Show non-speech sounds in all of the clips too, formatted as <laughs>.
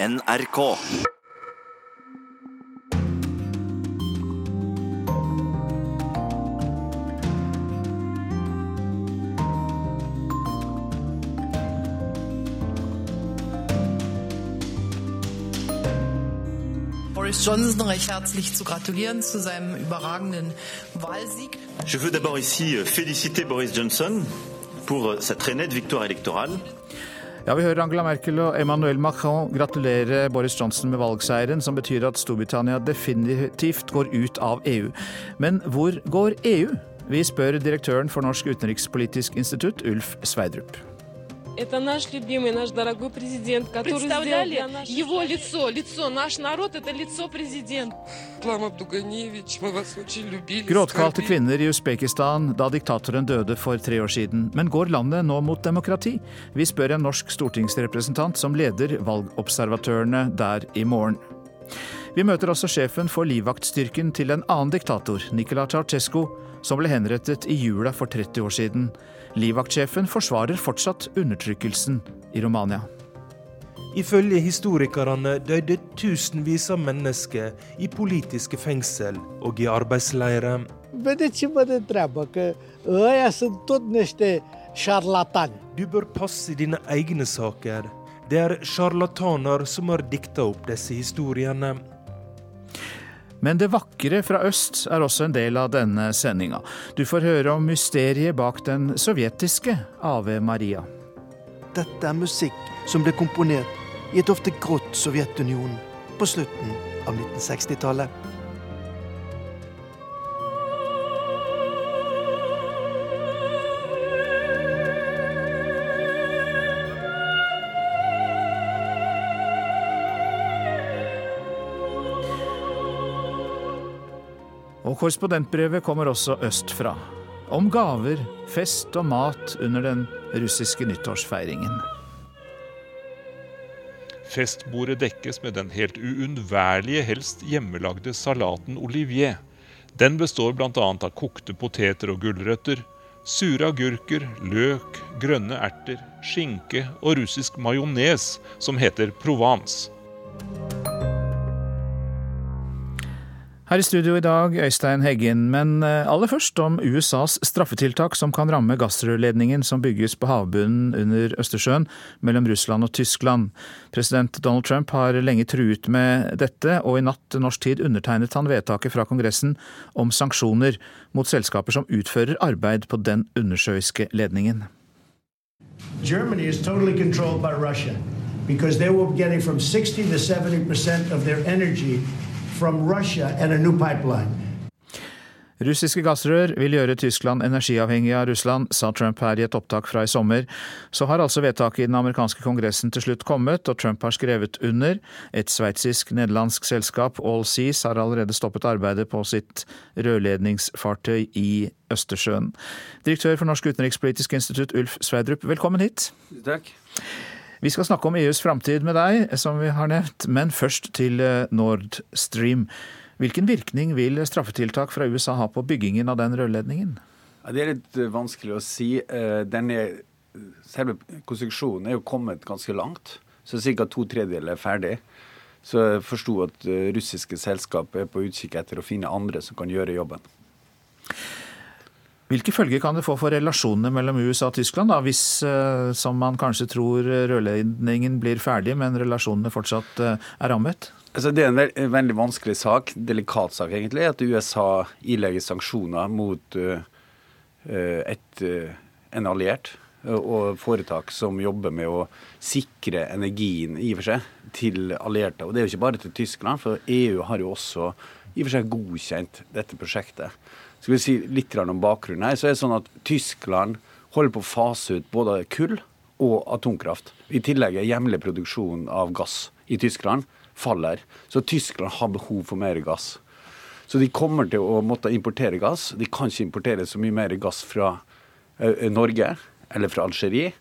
NRK. Boris Johnson recht herzlich zu gratulieren zu seinem überragenden Wahlsieg. Je veux d'abord ici féliciter Boris Johnson pour sa très nette victoire électorale. Ja, Vi hører Angela Merkel og Emmanuel Macron gratulere Boris Johnson med valgseieren, som betyr at Storbritannia definitivt går ut av EU. Men hvor går EU? Vi spør direktøren for Norsk utenrikspolitisk institutt, Ulf Sveidrup. Это наш любимый, наш дорогой президент, который Представляли сделал для нашей его страны. лицо, лицо, наш народ это лицо президента. Ислам Абдуганевич, мы вас очень любили. Gråtkalte скорбили. kvinner i Usbekistan da diktatoren døde for tre år siden. Men går landet nå mot demokrati? Vi spør en norsk stortingsrepresentant som leder valgobservatørene der i morgen. Vi møter også sjefen for livvaktstyrken til en annen diktator, Nikola Ceaucescu, som ble henrettet i jula for 30 år siden. Livvaktsjefen forsvarer fortsatt undertrykkelsen i Romania. Ifølge historikerne døde tusenvis av mennesker i politiske fengsel og i arbeidsleirer. Du bør passe dine egne saker. Det er sjarlataner som har dikta opp disse historiene. Men det vakre fra øst er også en del av denne sendinga. Du får høre om mysteriet bak den sovjetiske Ave Maria. Dette er musikk som ble komponert i et ofte grått Sovjetunionen på slutten av 1960-tallet. Og korrespondentbrevet kommer også østfra. Om gaver, fest og mat under den russiske nyttårsfeiringen. Festbordet dekkes med den helt uunnværlige, helst hjemmelagde salaten olivier. Den består bl.a. av kokte poteter og gulrøtter, sure agurker, løk, grønne erter, skinke og russisk majones som heter provence. Her i studio i dag, Øystein Heggen. Men eh, aller først om USAs straffetiltak som kan ramme gassrørledningen som bygges på havbunnen under Østersjøen mellom Russland og Tyskland. President Donald Trump har lenge truet med dette, og i natt norsk tid undertegnet han vedtaket fra Kongressen om sanksjoner mot selskaper som utfører arbeid på den undersjøiske ledningen. Germany is totally controlled by Russia because they were getting from 60 to 70 percent of their energy from Russia and a new pipeline. Russiske gassrør vil gjøre Tyskland energiavhengig av Russland, sa Trump her i et opptak fra i sommer. Så har altså vedtaket i den amerikanske kongressen til slutt kommet, og Trump har skrevet under. Et sveitsisk-nederlandsk selskap, All Seas, har allerede stoppet arbeidet på sitt rørledningsfartøy i Østersjøen. Direktør for Norsk utenrikspolitisk institutt, Ulf Sverdrup, velkommen hit. Takk. Vi skal snakke om EUs framtid med deg, som vi har nevnt, men først til eh, Nord Stream. Hvilken virkning vil straffetiltak fra USA ha på byggingen av den rørledningen? Ja, det er litt eh, vanskelig å si. Eh, er, selve konstruksjonen er jo kommet ganske langt. Så ca. to tredjedeler er ferdig. Så jeg forsto at russiske selskap er på utkikk etter å finne andre som kan gjøre jobben. Hvilke følger kan det få for relasjonene mellom USA og Tyskland, da, hvis, eh, som man kanskje tror, rørledningen blir ferdig, men relasjonene fortsatt eh, er rammet? Altså, det er en, ve veldig vanskelig sak, delikat sak egentlig, at USA ilegger sanksjoner mot uh, et, uh, en alliert og foretak som jobber med å sikre energien i og for seg til allierte. Og det er jo ikke bare til Tyskland, for EU har jo også i og for seg godkjent dette prosjektet. Skal vi si litt om bakgrunnen her, så er det sånn at Tyskland holder på å fase ut både kull og atomkraft. I tillegg er hjemlig produksjon av gass i Tyskland faller. Så Tyskland har behov for mer gass. Så de kommer til å måtte importere gass. De kan ikke importere så mye mer gass fra eh, Norge eller fra Algerie.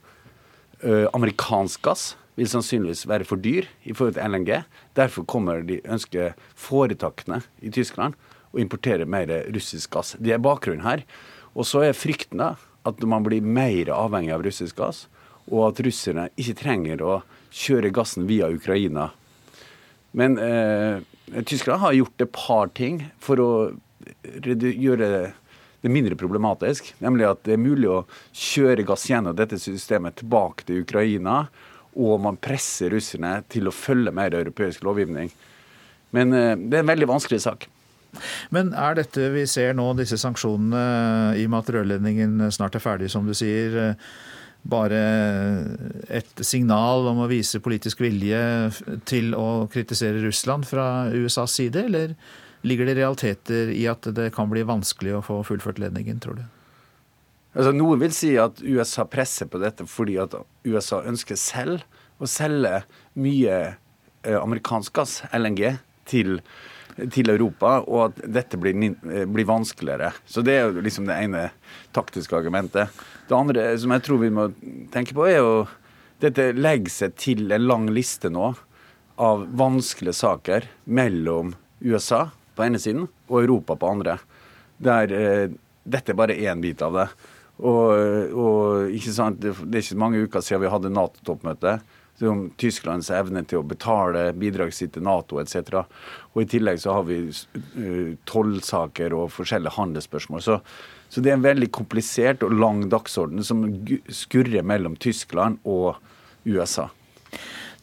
Eh, amerikansk gass vil sannsynligvis være for dyr i forhold til LNG. Derfor kommer de ønsker foretakene i Tyskland å importere mer russisk gass. Det er bakgrunnen her. Og så er frykten at man blir mer avhengig av russisk gass, og at russerne ikke trenger å kjøre gassen via Ukraina Men eh, Tyskland har gjort et par ting for å gjøre det mindre problematisk. Nemlig at det er mulig å kjøre gass gjennom dette systemet tilbake til Ukraina. Og man presser russerne til å følge mer europeisk lovgivning. Men eh, det er en veldig vanskelig sak. Men er dette vi ser nå, disse sanksjonene i og med at rørledningen snart er ferdig, som du sier, bare et signal om å vise politisk vilje til å kritisere Russland fra USAs side, eller ligger det realiteter i at det kan bli vanskelig å få fullført ledningen, tror du? Altså, noen vil si at USA presser på dette fordi at USA ønsker selv å selge mye eh, amerikansk gass, LNG, til til Europa, og at dette blir, eh, blir, vanskeligere. Så Det er jo liksom det ene taktiske argumentet. Det andre som jeg tror vi må tenke på, er jo dette legger seg til en lang liste nå av vanskelige saker mellom USA på ene siden og Europa på andre. Der eh, dette er bare én bit av det. Og, og ikke sant, Det er ikke mange uker siden vi hadde Nato-toppmøte som Tysklands evne til å betale bidrag sitt til Nato etc. Og I tillegg så har vi uh, tollsaker og forskjellige handelsspørsmål. Så, så, det er en veldig komplisert og lang dagsorden som skurrer mellom Tyskland og USA.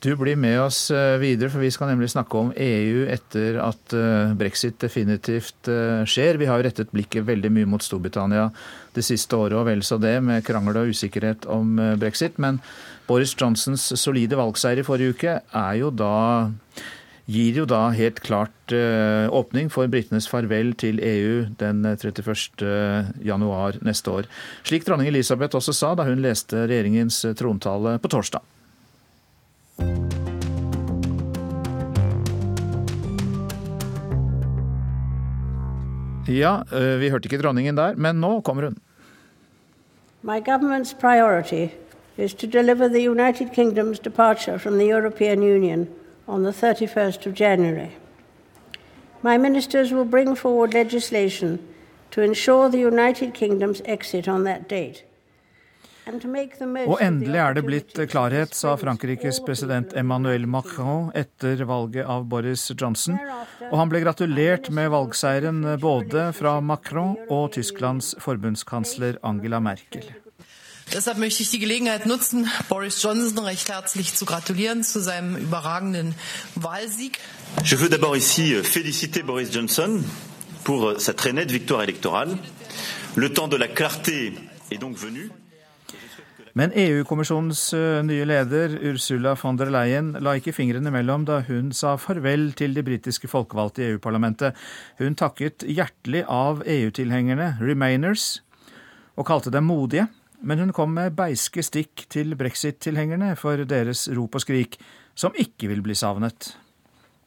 Du blir med oss eh, videre, for vi skal nemlig snakke om EU etter at eh, brexit definitivt skjer. Vi har jo rettet blikket veldig mye mot Storbritannia det siste året, og vel så det, med krangel og usikkerhet om brexit. Men Boris Johnsons solide valgseier i forrige uke er jo da gir jo da helt klart uh, åpning for britenes farvel til EU den 31. januar neste år. Slik dronning Elisabeth også sa da hun leste regjeringens trontale på torsdag. Ja, vi hørte ikke dronningen der, men nå kommer hun. My government's priority is to deliver the United Kingdom's departure from the European Union on the 31st of January. My ministers will bring forward legislation to ensure the United Kingdom's exit on that date. Og endelig er det blitt klarhet, sa Frankrikes president Emmanuel Macron etter valget av Boris Johnson. Og han ble gratulert med valgseieren både fra Macron og Tysklands forbundskansler Angela Merkel. Deshalb möchte ich die Gelegenheit nutzen, Boris Johnson recht herzlich zu gratulieren zu seinem überragenden Wahlsieg. Je veux d'abord ici féliciter Boris Johnson pour sa très nette victoire électorale. Le temps de la clarté est donc venu. Men EU-kommisjonens eh, nye leder, Ursula von der Leyen, la ikke fingrene mellom da hun sa farvel til de britiske folkevalgte i EU-parlamentet. Hun takket hjertelig av EU-tilhengerne, remainers, og kalte dem modige men hun kom med beiske stikk til brexit-tilhengerne for deres rop og skrik, som ikke vil bli savnet.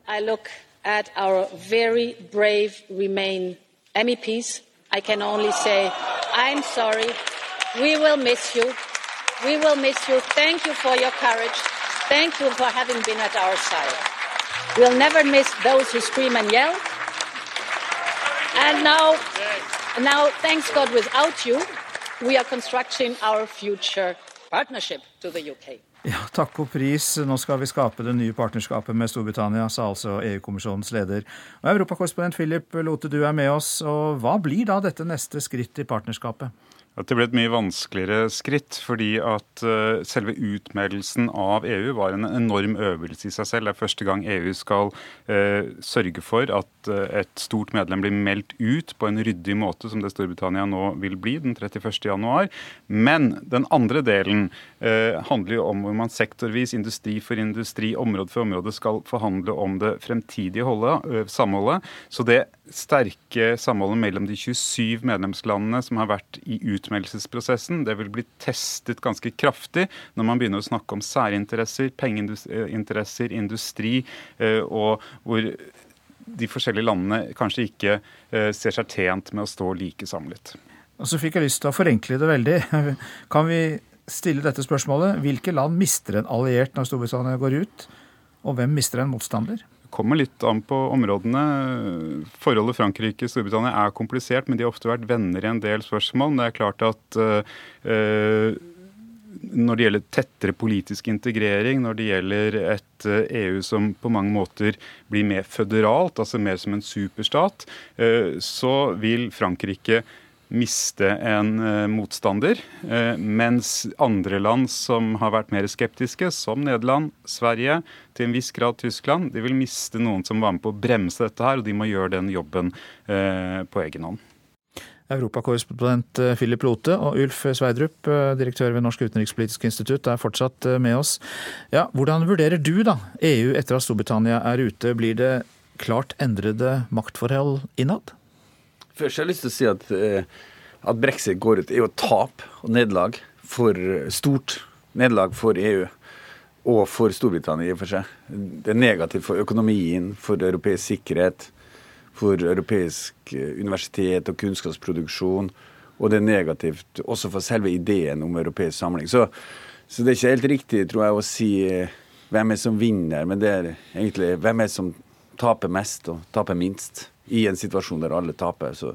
I look at our very brave Remain MEPs. I can only say I'm sorry. We will miss you. We will miss you. Thank you for your courage. Thank you for having been at our side. We'll never miss those who scream and yell. And now, now thanks God, without you, We are constructing our future partnership to the UK. Ja, takk og pris. Nå skal vi skape det nye partnerskapet med Storbritannia, sa altså EU-kommisjonens leder. Og Europakorrespondent Philip Lote, du er med oss. Og hva blir da dette neste skritt i partnerskapet? Det ble et mye vanskeligere skritt, fordi at uh, selve utmeldelsen av EU var en enorm øvelse i seg selv. Det er første gang EU skal eh, sørge for at uh, et stort medlem blir meldt ut på en ryddig måte, som det Storbritannia nå vil bli den 31.1. Men den andre delen handler jo om hvor man sektorvis, industri for industri, område for område, skal forhandle om det fremtidige holdet, samholdet. Så det sterke samholdet mellom de 27 medlemslandene som har vært i utmeldelse utmeldelsesprosessen. Det vil bli testet ganske kraftig når man begynner å snakke om særinteresser, pengeinteresser, industri, eh, og hvor de forskjellige landene kanskje ikke eh, ser seg tjent med å stå like samlet. Og så fikk jeg lyst til å forenkle det veldig. <laughs> Kan vi stille dette spørsmålet? Hvilke land mister en alliert når Storbritannia går ut, og hvem mister en motstander? Kommer litt an på områdene. Forholdet Frankrike-Storbritannia er komplisert, men de har ofte vært venner i en del spørsmål. Det er klart at uh, når det gjelder tettere politisk integrering, når det gjelder et EU som på mange måter blir mer føderalt, altså mer som en superstat, så vil Frankrike miste en uh, motstander. Uh, mens andre land som har vært mer skeptiske, som Nederland, Sverige, til en viss grad Tyskland, de vil miste noen som var med på å bremse dette her, og de må gjøre den jobben uh, på egen hånd. Europakorrespondent Philip Lote og Ulf Sveidrup, direktør ved Norsk utenrikspolitisk institutt, er fortsatt med oss. Ja, hvordan vurderer du da EU etter at Storbritannia er ute? Blir det klart endrede maktforhold innad? Først har jeg lyst til å si at, eh, at brexit går ut er jo tap og nederlag for eh, stort nederlag for EU og for Storbritannia i og for seg. Det er negativt for økonomien, for europeisk sikkerhet, for europeisk eh, universitet og kunnskapsproduksjon. Og det er negativt også for selve ideen om europeisk samling. Så, så det er ikke helt riktig, tror jeg, å si hvem er som vinner, men det er egentlig hvem er som taper mest og taper minst i en situasjon der alle taper. Så,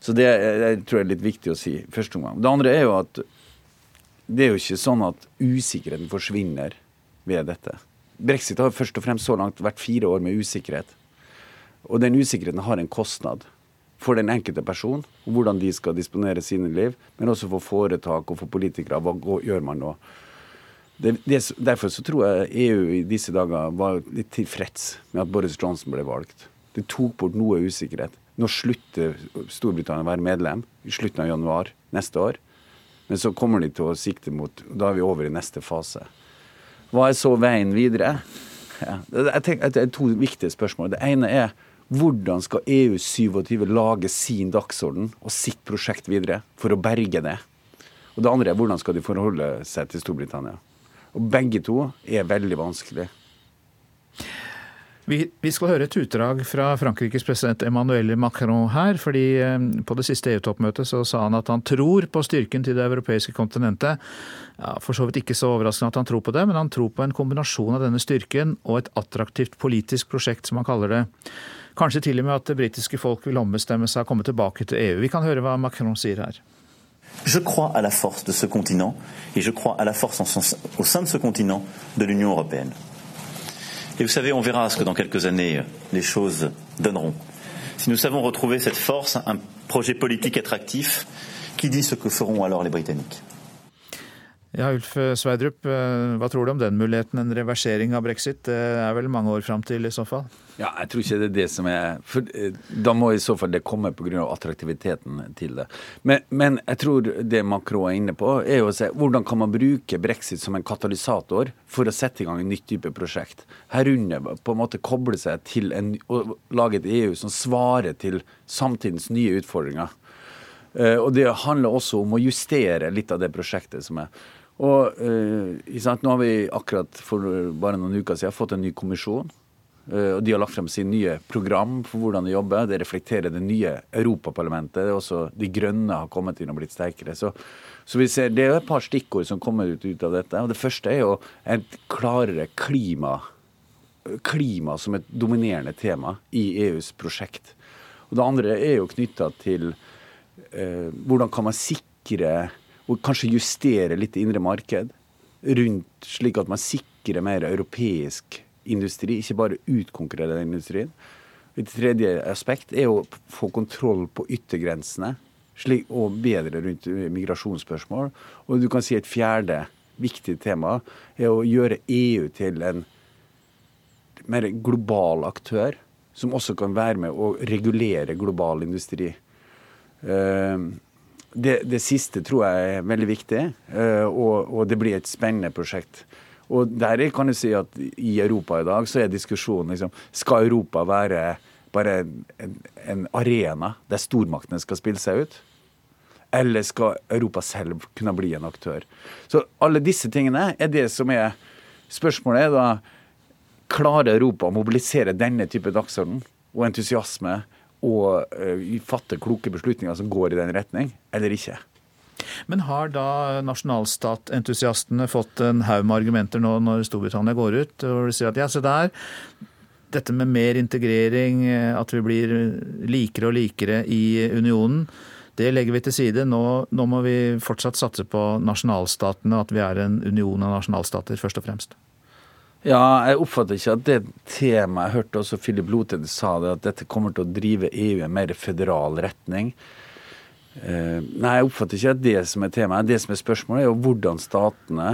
så det jeg tror jeg er litt viktig å si første omgang. Det andre er jo at det er jo ikke sånn at usikkerheten forsvinner ved dette. Brexit har først og fremst så langt vært fire år med usikkerhet. Og den usikkerheten har en kostnad for den enkelte person, og hvordan de skal disponere sine liv, men også for foretak og for politikere. Hva gjør man nå? Det, det, derfor så tror jeg EU i disse dager var litt tilfreds med at Boris Johnson ble valgt. Det tok bort noe usikkerhet. Nå slutter Storbritannia å være medlem i slutten av januar neste år. Men så kommer de til å sikte mot Da er vi over i neste fase. Hva er så veien videre? Ja, jeg tenker, det er to viktige spørsmål. Det ene er hvordan skal EU 27 lage sin dagsorden og sitt prosjekt videre for å berge det? Og det andre er hvordan skal de forholde seg til Storbritannia? Og begge to er veldig vanskelig. Vi, skal høre et utdrag fra Frankrikes president Emmanuel Macron her. fordi eh, På det siste EU-toppmøtet så sa han at han tror på styrken til det europeiske kontinentet. Ja, For så vidt ikke så overraskende at han tror på det, men han tror på en kombinasjon av denne styrken og et attraktivt politisk prosjekt, som han kaller det. Kanskje til og med at det britiske folk vil ombestemme seg og komme tilbake til EU. Vi kan høre hva Macron sier her. Je crois à la force de ce continent, et je crois à la force au sein de ce continent de l'Union européenne. Et vous savez, on verra ce que dans quelques années les choses donneront. Si nous savons retrouver cette force, un projet politique attractif, qui dit ce que feront alors les Britanniques? Ja, Ulf Sverdrup, eh, hva tror du om den muligheten? En reversering av brexit? Det er vel mange år fram til i så fall? Ja, jeg tror ikke det er det som er for eh, Da må i så fall det komme pga. attraktiviteten til det. Men, men, jeg tror det Macron er inne på, er å se hvordan kan man bruke brexit som en katalysator for å sette i gang en nytt type prosjekt. Herunder på en måte koble seg til en, og lage et EU som svarer til samtidens nye utfordringer. Uh, og det handler også om å justere litt av det prosjektet som er. Og sant, Nå har vi akkurat for bare noen uker siden fått en ny kommisjon. Uh, og De har lagt frem sin nye program for hvordan de jobber. Det reflekterer det nye Europaparlamentet. Det også De grønne har kommet inn og blitt sterkere. Så, så vi ser, Det er et par stikkord som kommer ut, ut av dette. og Det første er jo et klarere klima, klima som et dominerende tema i EUs prosjekt. Og Det andre er jo knytta til eh, hvordan kan man sikre og kanskje justere litt indre marked rundt, slik at man sikrer mer europeisk industri, ikke bare utkonkurrere den industrien. Et tredje aspekt er å få kontroll på yttergrensene slik, og bedre rundt migrasjonsspørsmål. Og du kan si et fjerde viktig tema er å gjøre EU til en mer global aktør, som også kan være med å regulere global industri. Uh, det, det, siste tror jeg er veldig viktig, eh, og, og, det blir et spennende prosjekt. Og der kan du si at I Europa i dag så er diskusjonen liksom, skal Europa være bare en, en arena der stormaktene skal spille seg ut. Eller skal Europa selv kunne bli en aktør? Så alle disse tingene er det som er Spørsmålet er da klarer Europa å mobilisere denne type dagsorden og entusiasme og uh, fatte kloke beslutninger som går i den retning, eller ikke. Men har da nasjonalstatentusiastene fått en haug med argumenter nå når Storbritannia går ut, og de sier at ja, se der, dette med mer integrering, at vi blir likere og likere i unionen, det legger vi til side. Nå, nå må vi fortsatt satse på nasjonalstatene, at vi er en union av nasjonalstater, først og fremst. Ja, jeg oppfatter ikke at det temaet Jeg hørte også Philip Loted sa det, at dette kommer til å drive EU i en mer føderal retning. Uh, nei, jeg oppfatter ikke at det som er temaet. Det som er spørsmålet, er jo hvordan statene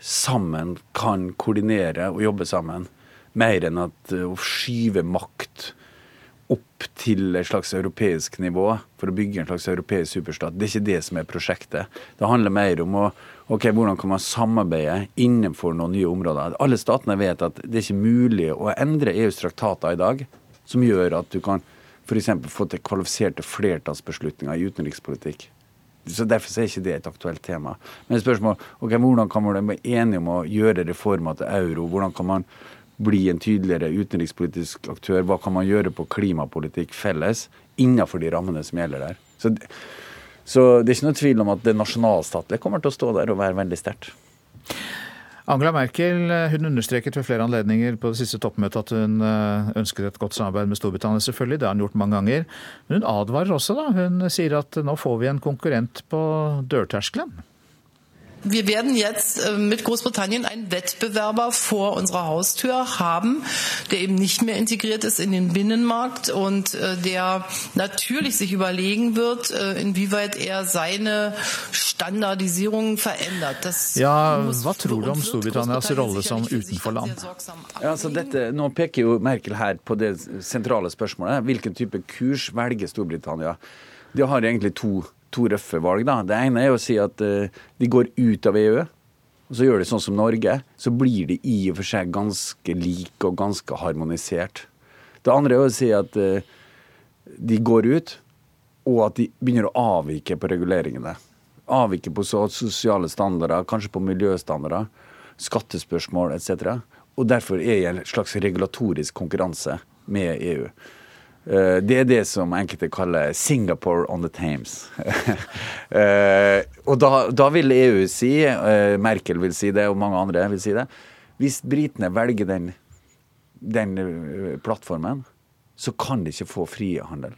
sammen kan koordinere og jobbe sammen. Mer enn at uh, å skyve makt opp til et slags europeisk nivå for å bygge en slags europeisk superstat. Det er ikke det som er prosjektet. Det handler mer om å ok, hvordan kan man samarbeide innenfor noen nye områder. Alle statene vet at det er ikke mulig å endre EUs traktater i dag som gjør at du kan f.eks. få til kvalifiserte flertallsbeslutninger i utenrikspolitikk. Så Derfor er ikke det et aktuelt tema. Men spørsmål, ok, hvordan kan man bli enige om å gjøre reformer til euro? Hvordan kan man bli en tydeligere utenrikspolitisk aktør? Hva kan man gjøre på klimapolitikk felles innenfor de rammene som gjelder der? Så så det er ikke noe tvil om at det nasjonalstatlige kommer til å stå der og være veldig sterkt. Angela Merkel hun understreket ved flere anledninger på det siste toppmøtet at hun ønsket et godt samarbeid med Storbritannia, selvfølgelig. Det har hun gjort mange ganger. Men hun advarer også, da. Hun sier at nå får vi en konkurrent på dørterskelen. Wir werden jetzt äh, mit Großbritannien einen Wettbewerber vor unserer Haustür haben, der eben nicht mehr integriert ist in den Binnenmarkt und äh, der natürlich sich überlegen wird, äh, inwieweit er seine Standardisierung verändert. Das ja, hva tror du om Storbritannias rolle som utenforland? Ja, altså dette, nå peker jo Merkel her på det sentrale spørsmålet. Hvilken type kurs velger Storbritannia? De har egentlig to to røffe valg. da. Det ene er å si at de går ut av EU. Og så gjør de sånn som Norge. Så blir de i og for seg ganske like og ganske harmonisert. Det andre er å si at uh, de går ut, og at de begynner å avvike på reguleringene. Avvike på sosiale standarder, kanskje på miljøstandarder, skattespørsmål etc. Og derfor er det en slags regulatorisk konkurranse med EU. Eh, det er det som enkelte kaller 'Singapore on the Thames'. <laughs> Eh, og da, da, vil EU si, eh, Merkel vil si det, og mange andre vil si det Hvis britene velger den, den plattformen, så kan de ikke få frihandel.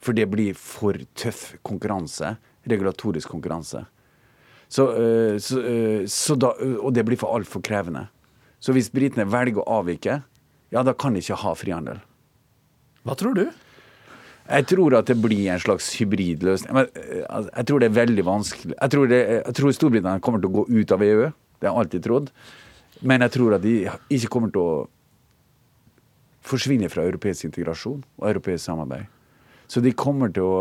For det blir for tøff konkurranse. Regulatorisk konkurranse. Så, så, så da, og det blir for altfor krevende. Så hvis britene velger å avvike, ja, da kan de ikke ha frihandel. Hva tror du? Jeg tror at det blir en slags hybridløsning. Men eh, altså, jeg tror det er veldig vanskelig. Jeg tror, det, jeg tror Storbritannia kommer til å gå ut av EU. Det har jeg alltid trodd. Men jeg tror at de ikke kommer til å forsvinne fra europeisk integrasjon og europeisk samarbeid. Så de kommer til å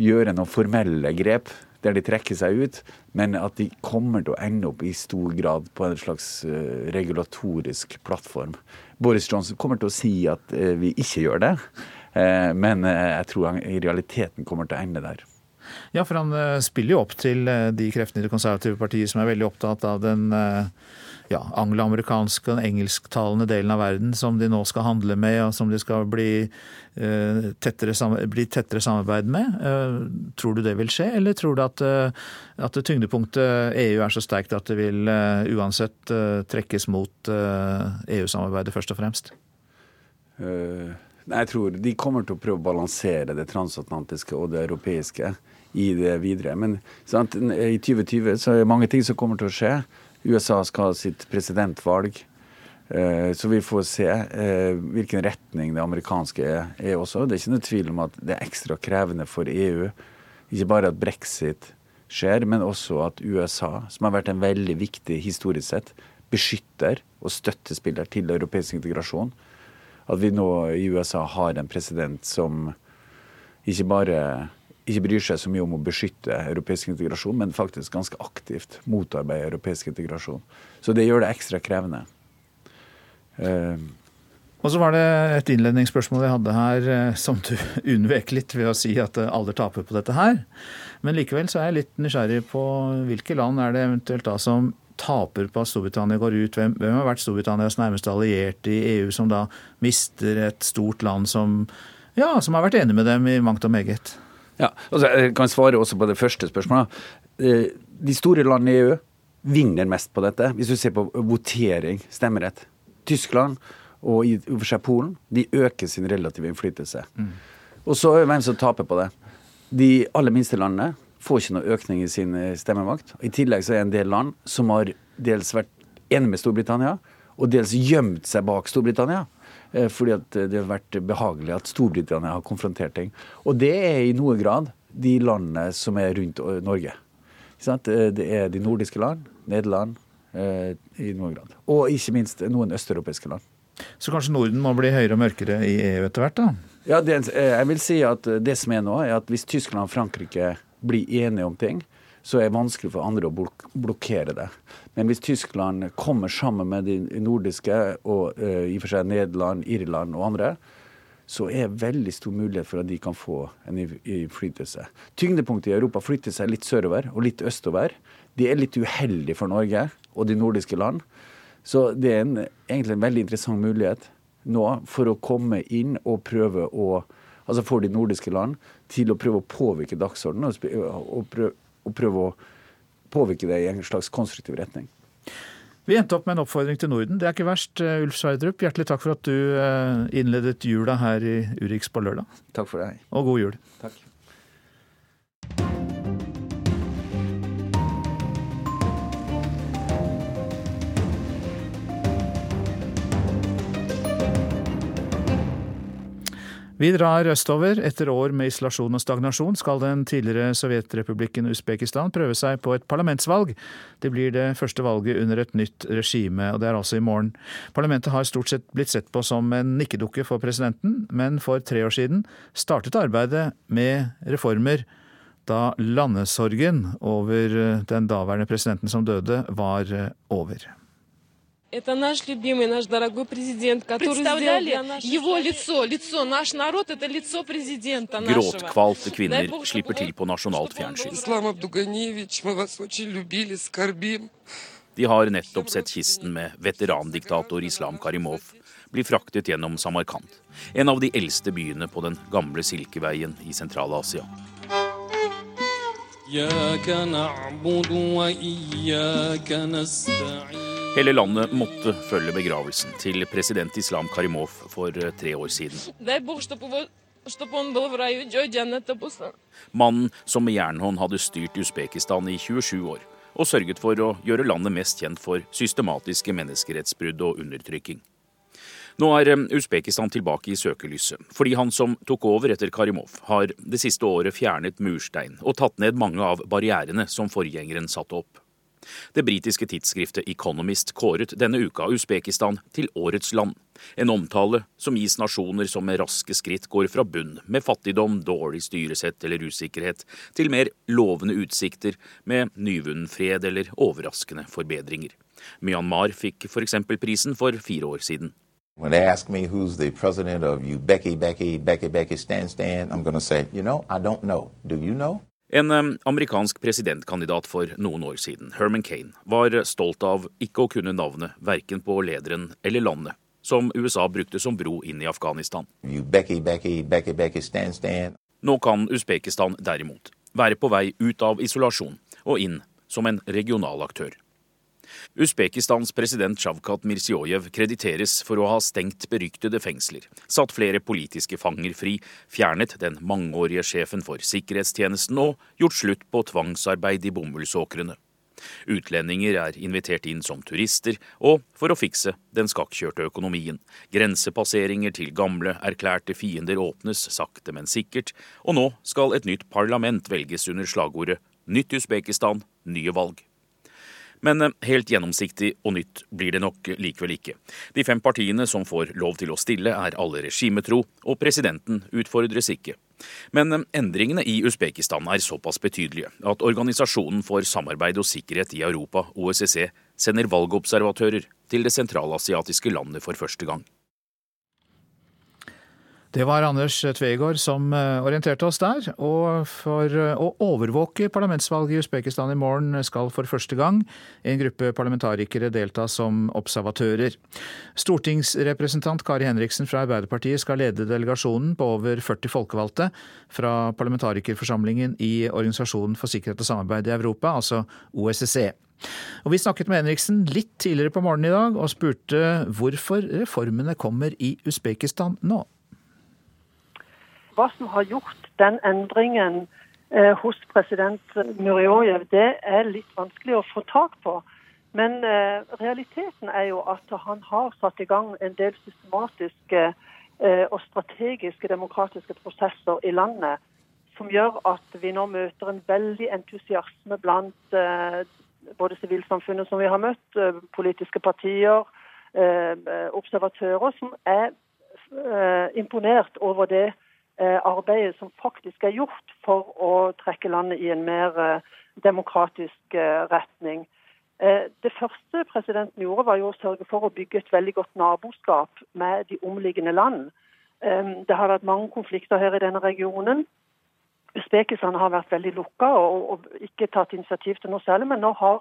gjøre noen formelle grep der de trekker seg ut, men at de kommer til å ende opp i stor grad på en slags uh, regulatorisk plattform. Boris Johnson kommer til å si at uh, vi ikke gjør det, uh, men jeg tror han i realiteten kommer til å ende der. Ja, for han spiller jo opp til de kreftene i det konservative partiet som er veldig opptatt av den ja, angloamerikanske og engelsktalende delen av verden som de nå skal handle med, og som de skal bli, eh, tettere, bli tettere, samarbeid med. Eh, tror du det vil skje, eller tror du at, uh, at tyngdepunktet EU er så sterkt at det vil uansett trekkes mot EU-samarbeidet først og fremst? jeg tror de kommer til å prøve å balansere det transatlantiske og det europeiske i det videre. Men sant, i 2020 så er det mange ting som kommer til å skje. USA skal ha sitt presidentvalg. Eh, så vi får se eh, hvilken retning det amerikanske er også. Det er ikke noe tvil om at det er ekstra krevende for EU. Ikke bare at brexit skjer, men også at USA, som har vært en veldig viktig historisk sett, beskytter og støttespiller til europeisk integrasjon. At vi nå i USA har en president som ikke bare ikke bryr seg så mye om å beskytte europeisk integrasjon, men faktisk ganske aktivt motarbeider europeisk integrasjon. Så det gjør det ekstra krevende. Uh, og så var det et innledningsspørsmål jeg hadde her eh, som du <laughs> unnvek litt ved å si at eh, alle taper på dette her. Men likevel så er jeg litt nysgjerrig på hvilke land er det eventuelt da som taper på at Storbritannia går ut? Hvem, hvem har vært Storbritannias nærmeste allierte i EU, som da mister et stort land som, ja, som har vært enig med dem i mangt og meget? Ja, altså Jeg kan svare også på det første spørsmålet. Eh, de store landene i EU vinner mest på dette, hvis du ser på votering, stemmerett. Tyskland og i og for seg Polen de øker sin relative innflytelse. Mm. Og så er hvem som taper på det. de aller minste landene får ikke noe økning i sin eh, stemmemakt. I tillegg så er det en del land som har dels vært enig med Storbritannia, og dels gjemt seg bak Storbritannia. Eh, fordi at det har vært behagelig at Storbritannia har konfrontert ting. Og det er i noe grad de landene som er rundt Norge. Det er de nordiske land, Nederland, i noen grad. Og ikke minst noen østeuropeiske land. Så kanskje Norden må bli høyere og mørkere i EU etter hvert, da? Ja, det, jeg vil si at det som er nå, er at hvis Tyskland og Frankrike blir enige om ting, så er det vanskelig for andre å blok blokkere det. Men hvis Tyskland kommer sammen med de nordiske, og uh, i og for seg Nederland, Irland og andre, så er det veldig stor mulighet for at de kan få en innflytelse. Tyngdepunktet i Europa flytter seg litt sørover og litt østover. Det er litt uheldig for Norge og de nordiske land. Så det er en, egentlig en veldig interessant mulighet nå for å komme inn og prøve å Altså for de nordiske land til å prøve å påvirke dagsordenen og, og, prøve, og prøve å påvirke det i en slags konstruktiv retning. Vi endte opp med en oppfordring til Norden. Det er ikke verst. Eh, Ulf Sverdrup, hjertelig takk for at du eh, innledet jula her i Urix på lørdag. Takk for det. Og god jul. Takk. Vi drar østover. Etter år med isolasjon og stagnasjon skal den tidligere sovjetrepublikken Usbekistan prøve seg på et parlamentsvalg. Det blir det første valget under et nytt regime, og det er altså i morgen. Parlamentet har stort sett blitt sett på som en nikkedukke for presidenten, men for tre år siden startet arbeidet med reformer da landesorgen over den daværende presidenten som døde, var over. Это наш любимый, наш дорогой президент, который Представляли его лицо, лицо, наш народ, это лицо президента нашего. Gråtkvalte kvinner slipper til på nasjonalt fjernsyn. De har nettopp sett kisten med veterandiktator Islam Karimov bli fraktet gjennom Samarkand, en av de eldste byene på den gamle Silkeveien i Sentral-Asia. Hele landet måtte følge begravelsen til president Islam Karimov for eh, tre år siden. Mannen som med jernhånd hadde styrt Usbekistan i 27 år, og sørget for å gjøre landet mest kjent for systematiske menneskerettsbrudd og undertrykking. Nå er eh, Usbekistan tilbake i søkelyset, fordi han som tok over etter Karimov, har det siste året fjernet murstein og tatt ned mange av barrierene som forgjengeren satte opp. Det britiske tidsskriftet Economist kåret denne uka Usbekistan til årets land. En omtale som gis nasjoner som med raske skritt går fra bunn, med fattigdom, dårlig styresett eller usikkerhet, til mer lovende utsikter med nyvunnen fred eller overraskende forbedringer. Myanmar fikk f.eks. prisen for fire år siden. When they ask me who's the president of Ubeki Beki Beki Beki Stan, Stan, I'm going to say, you know, I don't know. Do you know? En amerikansk presidentkandidat for noen år siden, Herman Kane, var stolt av ikke å kunne navnet verken på lederen eller landet, som USA brukte som bro inn i Afghanistan. Becky, Becky, Becky, stand, stand. Nå kan Usbekistan derimot være på vei ut av isolasjon og inn som en regional aktør. Usbekistans president Sjavkat Mirziyoyev krediteres for å ha stengt beryktede fengsler, satt flere politiske fanger fri, fjernet den mangeårige sjefen for sikkerhetstjenesten og gjort slutt på tvangsarbeid i bomullsåkrene. Utlendinger er invitert inn som turister, og for å fikse den skakkjørte økonomien. Grensepasseringer til gamle, erklærte fiender åpnes sakte, men sikkert, og nå skal et nytt parlament velges under slagordet Nytt Usbekistan, nye valg. Men eh, helt gjennomsiktig og nytt blir det nok likevel ikke. De fem partiene som får lov til å stille, er alle regimetro, og presidenten utfordres ikke. Men eh, endringene i Usbekistan er såpass betydelige at Organisasjonen for samarbeid og sikkerhet i Europa, OSSE, sender valgobservatører til det sentralasiatiske landet for første gang. Det var Anders Tvegård som eh, orienterte oss der. Og for eh, å overvåke parlamentsvalget i Usbekistan i morgen skal for første gang en gruppe parlamentarikere delta som observatører. Stortingsrepresentant Kari Henriksen fra Arbeiderpartiet skal lede delegasjonen på over 40 folkevalgte fra parlamentarikerforsamlingen i Organisasjonen for sikkerhet og samarbeid i Europa, altså OSSE. Og Vi snakket med Henriksen litt tidligere på morgenen i dag og spurte hvorfor reformene kommer i Usbekistan nå. Hva som har gjort den endringen eh, hos president Murjojev, det er litt vanskelig å få tak på. Men eh, realiteten er jo at han har satt i gang en del systematiske eh, og strategiske demokratiske prosesser i landet som gjør at vi nå møter en veldig entusiasme blant eh, både sivilsamfunnet som vi har møtt, eh, politiske partier, eh, observatører, som er imponert over det arbeidet som faktisk er gjort for å trekke landet i en mer demokratisk retning. Det første presidenten gjorde, var jo å sørge for å bygge et veldig godt naboskap med de omliggende land. Det har vært mange konflikter her i denne regionen. Usbekistan har vært veldig lukka og, ikke tatt initiativ til noe særlig, men nå har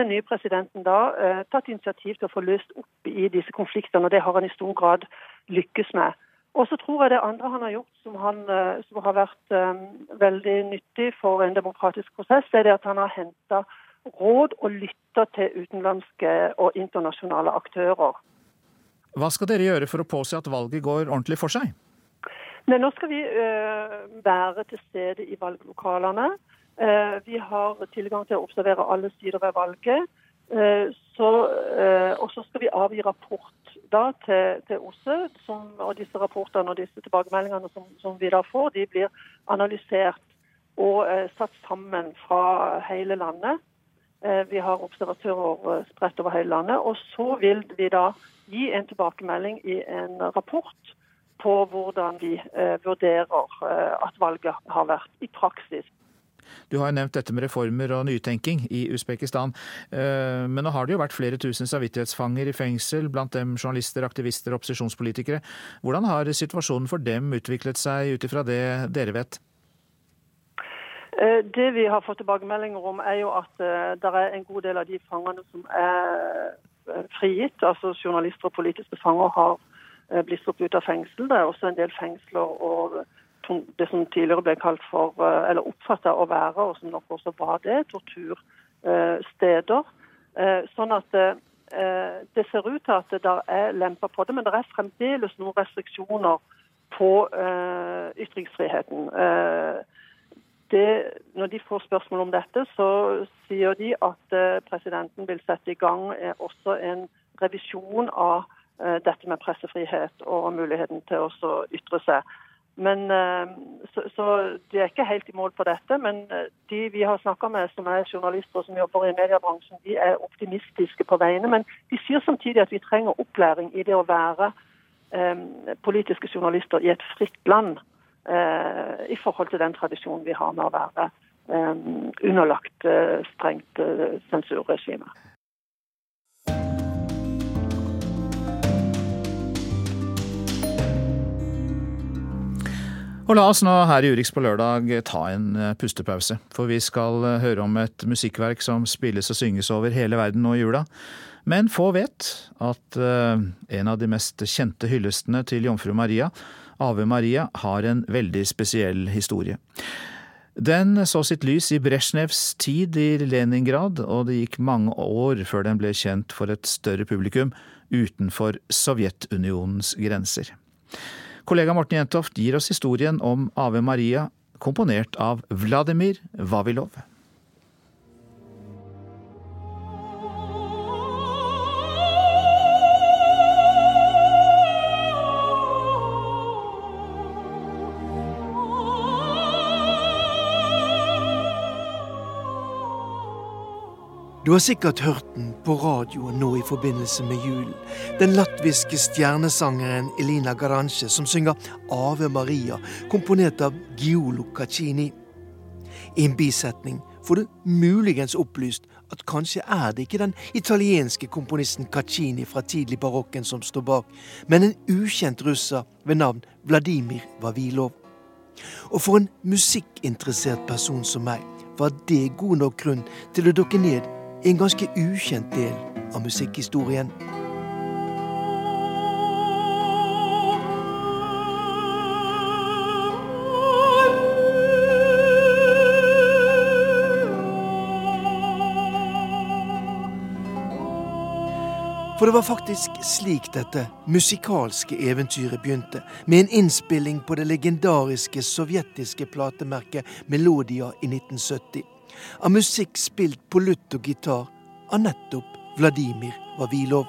den nye presidenten da eh, tatt initiativ til å få løst opp i disse konfliktene, og det har han i stor grad lykkes med. Og så tror jeg det andre han har gjort som, han, eh, som har vært um, veldig nyttig for en demokratisk prosess, det er det at han har henta råd og lytta til utenlandske og internasjonale aktører. Hva skal dere gjøre for å påse at valget går ordentlig for seg? Nei, Nå skal vi uh, være til stede i valglokalene. Uh, vi har tilgang til å observere alle sider ved valget. Uh, og så skal vi avgi rapport da til, til OSSE. Som, og disse rapportene og disse tilbakemeldingene som, som, vi da får, de blir analysert og satt sammen fra hele landet. Vi har observatører spredt over hele landet. Og så vil vi da gi en tilbakemelding i en rapport på hvordan vi eh, vurderer eh, at valget har vært i praksis. Du har jo nevnt dette med reformer og nytenking i Usbekistan. Eh, men nå har det jo vært flere tusen samvittighetsfanger i fengsel, blant dem journalister, aktivister og opposisjonspolitikere. Hvordan har situasjonen for dem utviklet seg ut ifra det dere vet? Det vi har fått tilbakemeldinger om, er jo at det er en god del av de fangene som er frigitt. Altså journalister og politiske fanger har blitt sluppet ut av fengsel. Det er også en del fengsler og det som tidligere ble kalt for, eh, eller oppfatta å være, og som nok også var det, tortursteder. Eh, sånn at det ser ut til at det er lempa på det, men det er fremdeles noen restriksjoner på ytringsfriheten. Det, når de får spørsmål om dette, så sier de at presidenten vil sette i gang også en revisjon av Eh, dette med pressefrihet og muligheten til å ytre seg. Men, eh, så, så, De er ikke helt i mål på dette, men eh, de vi har snakka med som er journalister som jobber i mediebransjen, de er optimistiske på vegne. Men de sier samtidig at vi trenger opplæring i det å være eh, politiske journalister i et fritt land. Eh, I forhold til den tradisjonen vi har med å være eh, underlagt strengt sensurregime. Og la oss nå her i Urix på lørdag ta en eh, pustepause. For vi skal eh, høre om et musikkverk som spilles og synges over hele verden nå i jula. Men få vet at uh, en av de mest kjente hyllestene til jomfru Maria, Ave Maria, har en veldig spesiell historie. Den så sitt lys i Brezjnevs tid i Leningrad, og det gikk mange år før den ble kjent for et større publikum utenfor Sovjetunionens grenser. Kollega Morten Jentoft gir oss historien om Ave Maria, komponert av Vladimir Vavilov. Du har sikkert hørt den på radioen nå i forbindelse med julen. Den latviske stjernesangeren Elina Garanche som synger Ave Maria, komponert av Giolo Caccini. I en bisetning får du muligens opplyst at kanskje er det ikke den italienske komponisten Caccini fra tidlig barokken som står bak, men en ukjent russer ved navn Vladimir Vavilov. Og for en musikkinteressert person som meg var det god nok grunn til å dukke ned en ganske ukjent del av musikkhistorien. For det var faktisk slik dette musikalske eventyret begynte, med en innspilling på det legendariske sovjetiske platemerket Melodia i 1970, av musikk spilt på lutt og gitar av nettopp Vladimir Vavilov.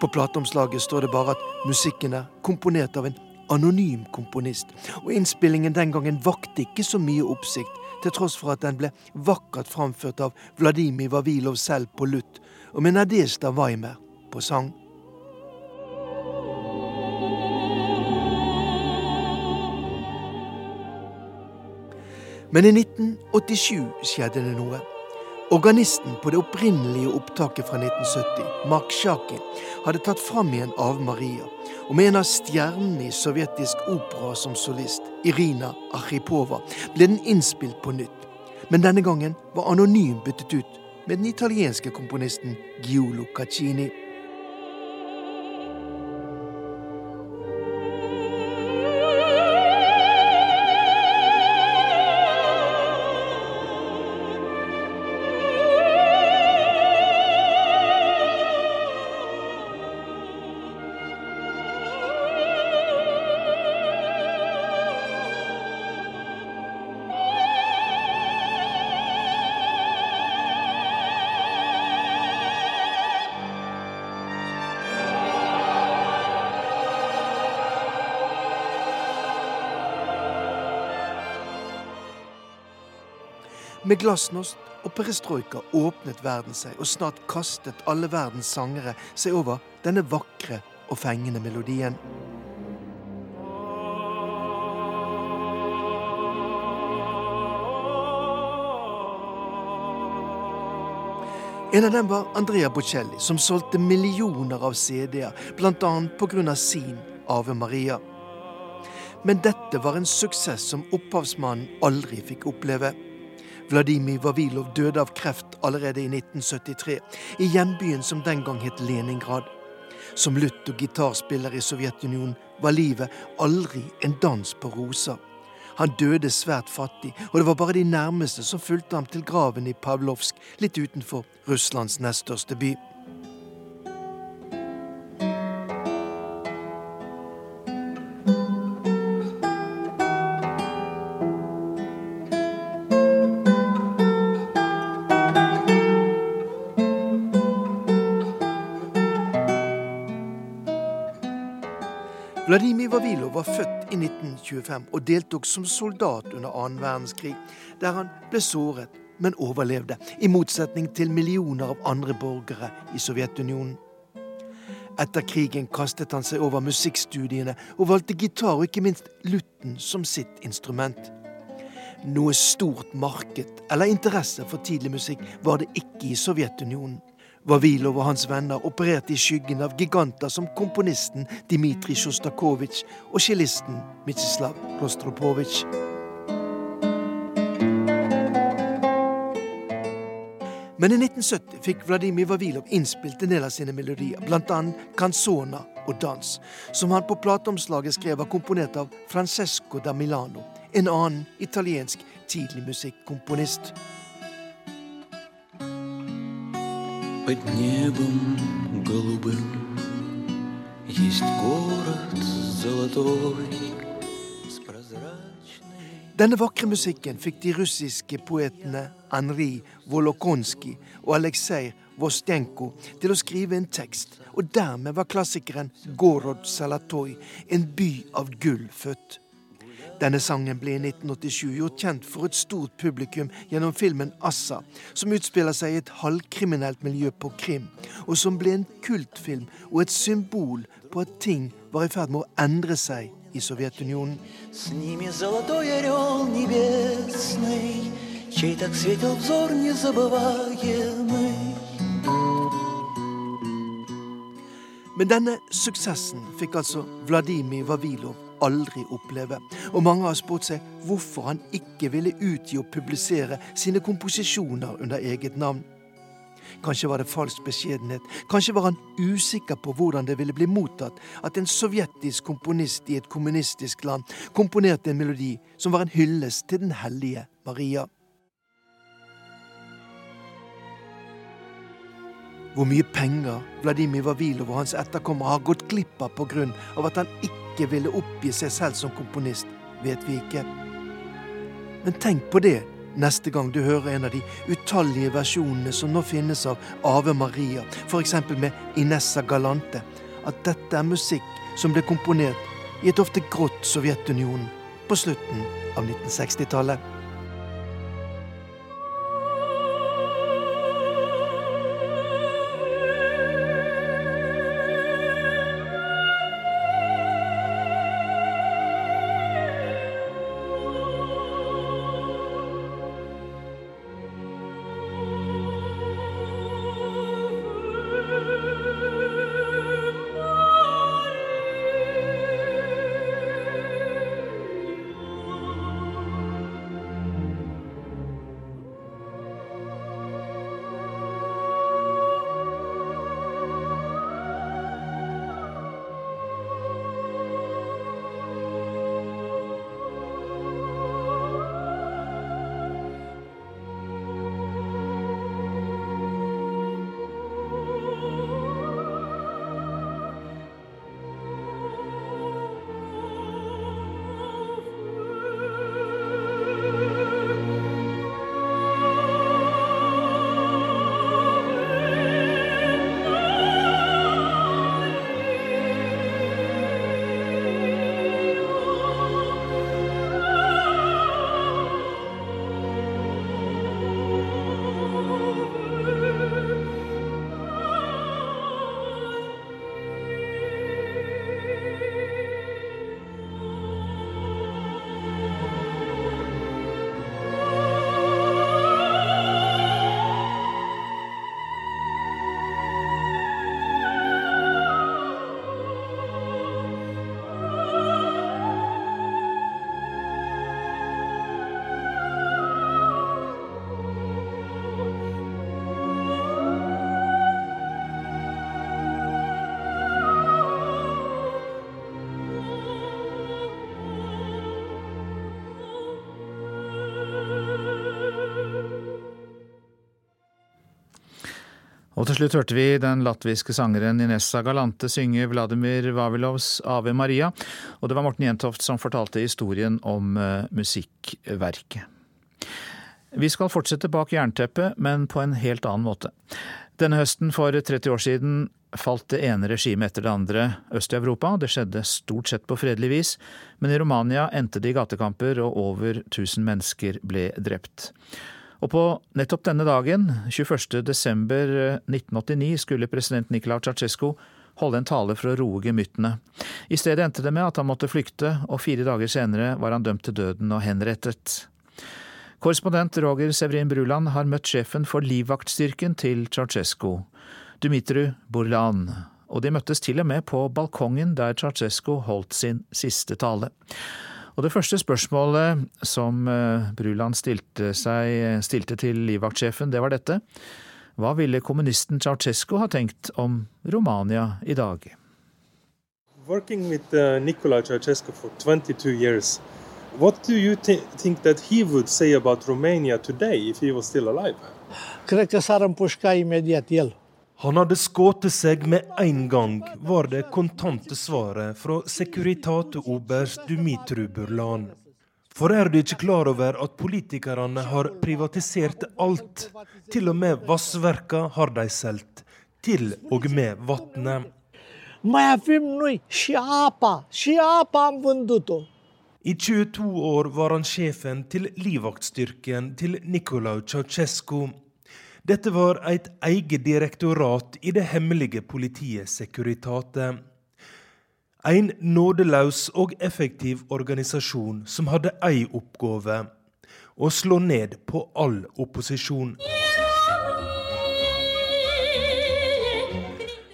På plateomslaget står det bare at musikken er komponert av en anonym komponist, og innspillingen den gangen vakte ikke så mye oppsikt, til tross for at den ble vakkert framført av Vladimir Vavilov selv på lutt, og med Nadezjda Weimer på sang. Men i 1987 skjedde det noe. Organisten på det opprinnelige opptaket fra 1970, Mark Sjakin, hadde tatt fram igjen Ave Maria, og med en av stjernene i sovjetisk opera som solist, Irina Archipova, ble den innspilt på nytt. Men denne gangen var anonym byttet ut med den italienske komponisten Giolo Caccini. Med glasnost og perestrojka åpnet verden seg, og snart kastet alle verdens sangere seg over denne vakre og fengende melodien. En av dem var Andrea Bocelli, som solgte millioner av CD-er, bl.a. pga. sin Ave Maria. Men dette var en suksess som opphavsmannen aldri fikk oppleve. Vladimir Vavilov døde av kreft allerede i 1973, i hjembyen som den gang het Leningrad. Som lutt- og gitarspiller i Sovjetunionen var livet aldri en dans på roser. Han døde svært fattig, og det var bare de nærmeste som fulgte ham til graven i Pavlovsk, litt utenfor Russlands nest største by. 1925 og deltok som soldat under annen verdenskrig, der han ble såret, men overlevde, i motsetning til millioner av andre borgere i Sovjetunionen. Etter krigen kastet han seg over musikkstudiene og valgte gitar og ikke minst lutten som sitt instrument. Noe stort marked eller interesse for tidlig musikk var det ikke i Sovjetunionen. Vavilov og hans venner opererte i skyggen av giganter som komponisten Dmitrij Sjostakovitsj og cellisten Mitsjislav Rostropovitsj. Men i 1970 fikk Vladimir Vavilov innspilt en del av sine melodier, bl.a. canzona og dans, som han på plateomslaget skrev var komponert av Francesco da Milano, en annen italiensk tidligmusikkomponist. Под небом голубым Есть город золотой Denne vakre musikken fikk de russiske poetene Henri Volokonskij og Aleksej Vostenko til å skrive en tekst, og dermed var klassikeren Gorod Salatoj, en by av gull, født. Denne sangen ble i 1987 gjort kjent for et stort publikum gjennom filmen 'Assa', som utspiller seg i et halvkriminelt miljø på Krim, og som ble en kultfilm og et symbol på at ting var i ferd med å endre seg i Sovjetunionen. Men denne suksessen fikk altså Vladimir Vavilov aldri oppleve, og mange har spurt seg hvorfor han ikke ville utgi og publisere sine komposisjoner under eget navn. Kanskje var det falsk beskjedenhet, kanskje var han usikker på hvordan det ville bli mottatt at en sovjetisk komponist i et kommunistisk land komponerte en melodi som var en hyllest til den hellige Maria. hvor mye penger Vladimir Vavilov og hans etterkommere har gått glipp av pga. at han ikke ville oppgi seg selv som komponist, vet vi ikke. Men tenk på det neste gang du hører en av de utallige versjonene som nå finnes av Ave Maria, f.eks. med Inessa Galante, at dette er musikk som ble komponert i et ofte grått Sovjetunionen på slutten av 1960-tallet. Og til slutt hørte vi den latviske sangeren Inessa Galante synge Vladimir Vavilovs Ave Maria, og det var Morten Jentoft som fortalte historien om uh, musikkverket. Vi skal fortsette bak jernteppet, men på en helt annen måte. Denne høsten for 30 år siden falt det ene regimet etter det andre øst i Europa. Det skjedde stort sett på fredelig vis, men i Romania endte det i gatekamper, og over 1000 mennesker ble drept. Og på nettopp denne dagen, 21.12.1989, eh, skulle president Nicolai Ceaucescu holde en tale for å roe gemyttene. I stedet endte det med at han måtte flykte, og fire dager senere var han dømt til døden og henrettet. Korrespondent Roger Severin Bruland har møtt sjefen for livvaktstyrken til Ceaucescu, Dumitru Burlan, og de møttes til og med på balkongen der Ceaucescu holdt sin siste tale. Og det første spørsmålet som eh, Bruland stilte, seg, stilte til livvaktsjefen, det var dette. Hva ville kommunisten Ceaucescu ha tenkt om Romania i dag? Working with uh, Nicolae Ceaucescu for 22 years, what do you th think that he would say about Romania today if he was still alive? Cred că s-ar împușca imediat el. Han hadde skutt seg med en gang, var det kontante svaret fra Securitate-oberst Dumitru Burlan. For er du ikke klar over at politikerne har privatisert alt? Til og med vannverka har de solgt. Til og med vannet. I 22 år var han sjefen til livvaktstyrken til Nicolai Ceaucescu. Dette var et eget direktorat i det hemmelige politiet Securitate. En nådeløs og effektiv organisasjon som hadde ei oppgave å slå ned på all opposisjon.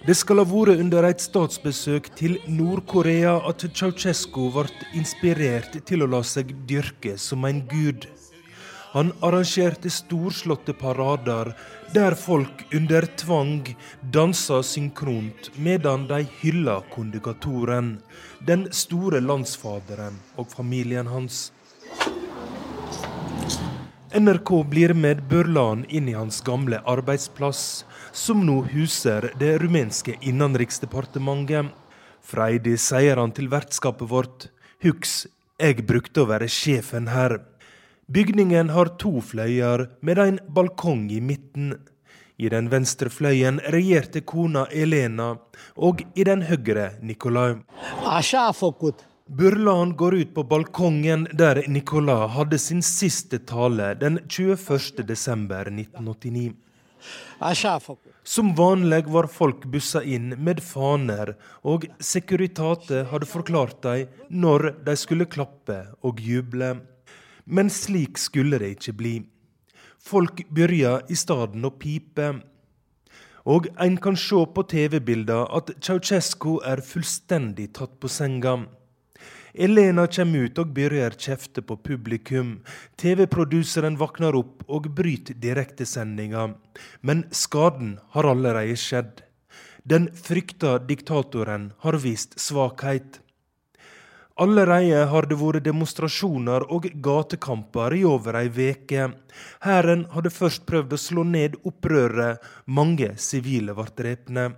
Det skal ha vært under et statsbesøk til Nord-Korea at Ceaucescu ble inspirert til å la seg dyrke som en gud. Han arrangerte storslåtte parader der folk under tvang dansa synkront medan de hylla kondikatoren, den store landsfaderen og familien hans. NRK blir med Børlan inn i hans gamle arbeidsplass, som nå huser det rumenske innenriksdepartementet. Freidig sier han til vertskapet vårt, huks, jeg brukte å være sjefen her. Bygningen har to fløyer med en balkong i midten. I den venstre fløyen regjerte kona Elena, og i den høyre Nikolai. Burlan går ut på balkongen der Nicolai hadde sin siste tale den 21.12.1989. Som vanlig var folk bussa inn med faner, og Securitate hadde forklart dem når de skulle klappe og juble. Men slik skulle det ikke bli. Folk begynte i stedet å pipe. Og en kan se på TV-bilder at Ceaucescu er fullstendig tatt på senga. Elena kommer ut og begynner kjefte på publikum. TV-produseren våkner opp og bryter direktesendinga. Men skaden har allerede skjedd. Den frykta diktatoren har vist svakhet. Allerede har det vært demonstrasjoner og gatekamper i over ei veke. Hæren hadde først prøvd å slå ned opprøret. Mange sivile ble drepne.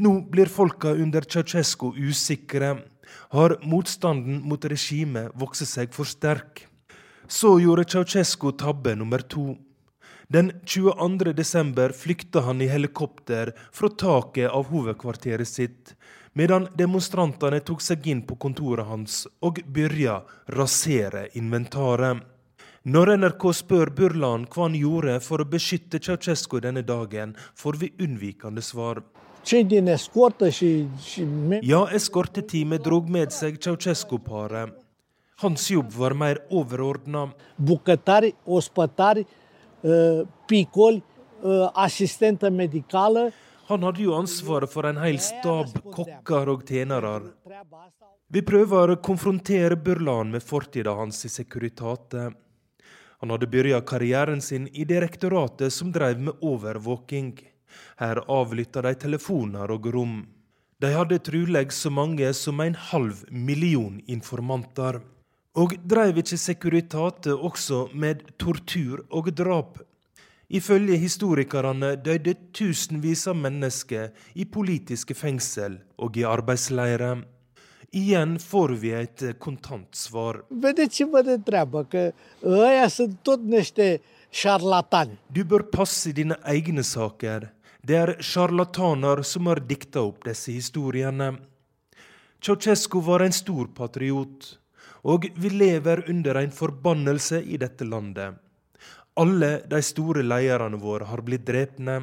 Nå blir folka under Ceaucescu usikre. Har motstanden mot regimet vokst seg for sterk? Så gjorde Ceaucescu tabbe nummer to. Den 22. desember flykta han i helikopter fra taket av hovedkvarteret sitt medan demonstrantene tok seg inn på kontoret hans og begynte rasere inventaret. Når NRK spør Burlan hva han gjorde for å beskytte Ceaucescu denne dagen, får vi unnvikende svar. Ja, eskorteteamet drog med seg Ceaucescu-paret. Hans jobb var mer overordna. Bucătari, ospătari, picoli, assistenter medicale. Han hadde jo ansvaret for en hel stab kokker og tjenere. Vi prøver å konfrontere Burlan med fortida hans i Securitate. Han hadde begynt karrieren sin i direktoratet som drev med overvåking. Her avlytta de telefoner og rom. De hadde trolig så mange som en halv million informanter. Og dreiv ikke Securitate også med tortur og drap? Ifølge historikerne døde tusenvis av mennesker i politiske fengsel og i arbeidsleirer. Igjen får vi et kontant svar. Du bør passe dine egne saker. Det er sjarlataner som har dikta opp disse historiene. Ceaucescu var en stor patriot, og vi lever under en forbannelse i dette landet. Alle de store lederne våre har blitt drepne.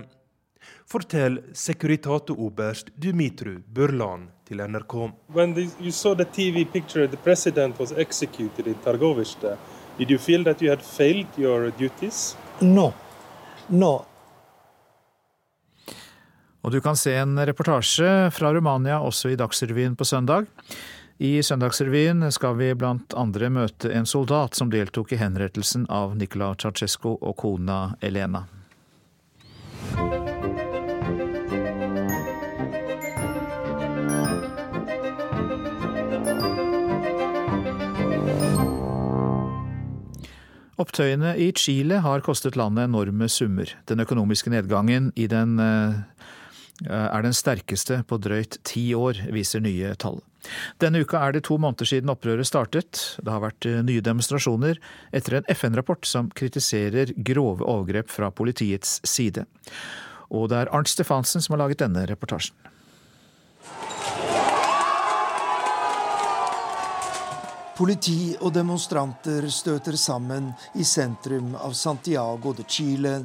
Fortell Securitate-oberst Dumitru Burlan til NRK. When the, you saw the TV picture the president was executed in Targoviste, did you feel that you had failed your duties? No. No. Og du kan se en reportasje fra Romania også i Dagsrevyen på søndag. I Søndagsrevyen skal vi blant andre møte en soldat som deltok i henrettelsen av Nicola Ceaucescu og kona Elena. Opptøyene i Chile har kostet landet enorme summer. Den økonomiske nedgangen i den eh, er den sterkeste på drøyt ti år, viser nye tall. Denne uka er det to måneder siden opprøret startet. Det har vært eh, nye demonstrasjoner etter en FN-rapport som kritiserer grove overgrep fra politiets side. Og det er Arnt Stefansen som har laget denne reportasjen. Politi og demonstranter støter sammen i sentrum av Santiago de Chile,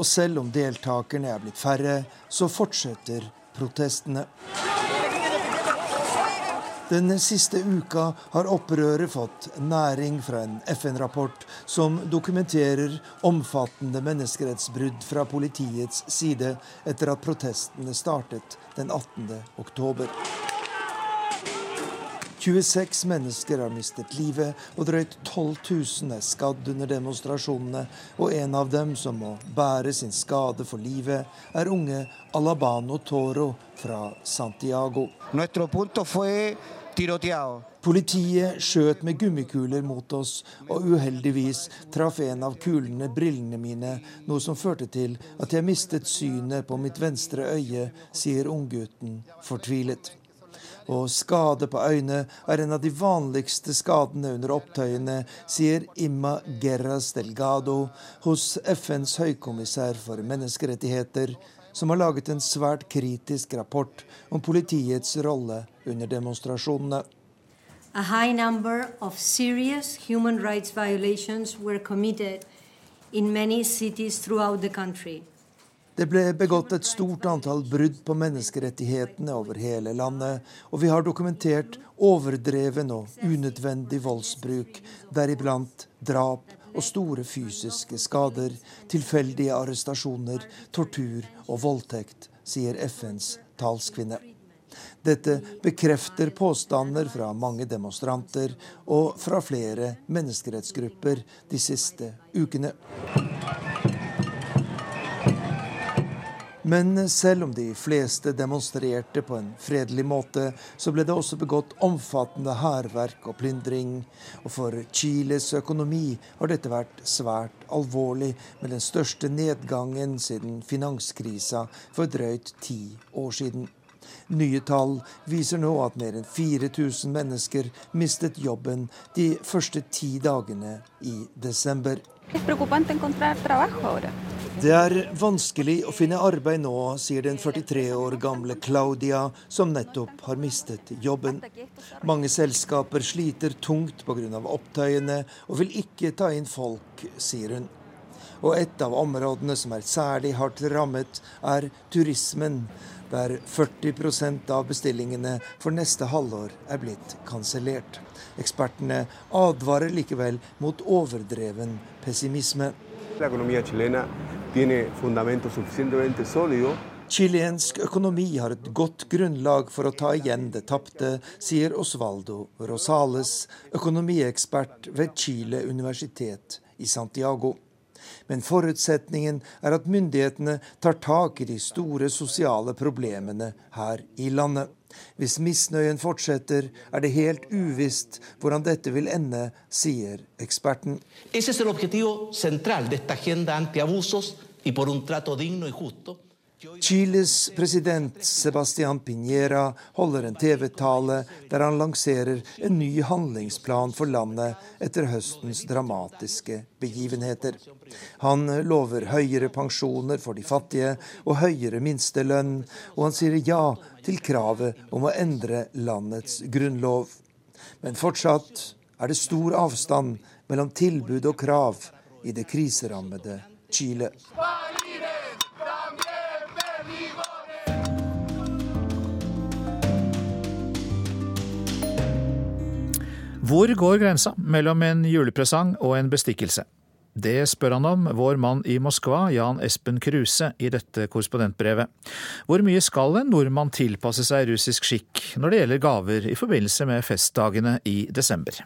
og selv om deltakerne er blitt færre, så fortsetter protestene. Den siste uka har opprøret fått næring fra en FN-rapport som dokumenterer omfattende menneskerettsbrudd fra politiets side etter at protestene startet den 18. oktober. 26 mennesker har mistet livet, og drøyt 12 000 er skadd under demonstrasjonene. Og en av dem som må bære sin skade for livet, er unge Alabano Toro fra Santiago. Nuestro punto fue Politiet skjøt med gummikuler mot oss, og uheldigvis traff en av kulene brillene mine, noe som førte til at jeg mistet synet på mitt venstre øye, sier unggutten fortvilet. Og skade på øyne er en av de vanligste skadene under opptøyene, sier Imma Gerras Delgado hos FNs høykommissær for menneskerettigheter, som har laget en svært kritisk rapport om politiets rolle under demonstrasjonene. A high number of serious human rights violations were committed in many cities throughout the country. Det ble begått et stort antall brudd på menneskerettighetene over hele landet, og vi har dokumentert overdreven og unødvendig voldsbruk, deriblant drap og store fysiske skader, tilfeldige arrestasjoner, tortur og voldtekt, sier FNs talskvinne. Dette bekrefter påstander fra mange demonstranter og fra flere menneskerettsgrupper de siste ukene. Men selv om de fleste demonstrerte på en fredelig måte, så ble det også begått omfattende hærverk og plyndring. Og for Chiles økonomi har dette vært svært alvorlig, med den største nedgangen siden finanskrisa for drøyt ti år siden. Nye tall viser nå at mer enn 4000 mennesker mistet jobben de første ti dagene i desember. Es preocupante encontrar trabajo ahora. Det er vanskelig å finne arbeid nå, sier den 43 år gamle Claudia, som nettopp har mistet jobben. Mange selskaper sliter tungt pga. opptøyene og vil ikke ta inn folk, sier hun. Og et av områdene som er særlig hardt rammet, er turismen, der 40% av bestillingene for neste halvår er blitt kansellert. Ekspertene advarer likevel mot overdreven pessimisme. La Chilensk økonomi har et godt grunnlag for å ta igjen det tapte, sier Osvaldo Rosales, økonomiekspert ved Chile universitet i Santiago. Men forutsetningen er at myndighetene tar tak i de store sosiale problemene her i landet. Hvis misnøyen fortsetter, er det helt uvisst hvordan dette vil ende, sier eksperten. Es el objetivo de esta agenda antiabusos y por un trato digno y justo. Chiles president Sebastian Piñera holder en TV-tale der han lanserer en ny handlingsplan for landet etter høstens dramatiske begivenheter. Han lover høyere pensjoner for de fattige og høyere minstelønn, og han sier ja til kravet om å endre landets grunnlov. Men fortsatt er det stor avstand mellom tilbud og krav i det kriserammede Chile. Hvor går grensa mellom en julepresang og en bestikkelse? Det spør han om, vår mann i Moskva, Jan Espen Kruse, i dette korrespondentbrevet. Hvor mye skal en nordmann tilpasse seg russisk skikk når det gjelder gaver i forbindelse med festdagene i desember?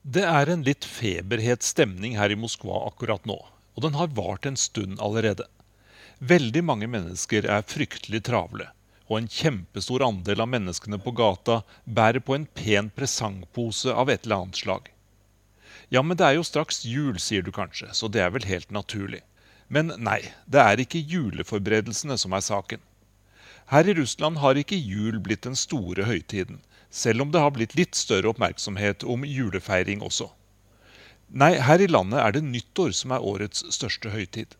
Det er en litt feberhet stemning her i Moskva akkurat nå, og den har vart en stund allerede. Veldig mange mennesker er fryktelig travle og en kjempestor andel av menneskene på gata bærer på en pen presangpose av et eller annet slag. Ja, men det er jo straks jul, sier du kanskje, så det er vel helt naturlig. Men nei, det er ikke juleforberedelsene som er saken. Her i Russland har ikke jul blitt den store høytiden, selv om det har blitt litt større oppmerksomhet om julefeiring også. Nei, her i landet er det nyttår som er årets største høytid.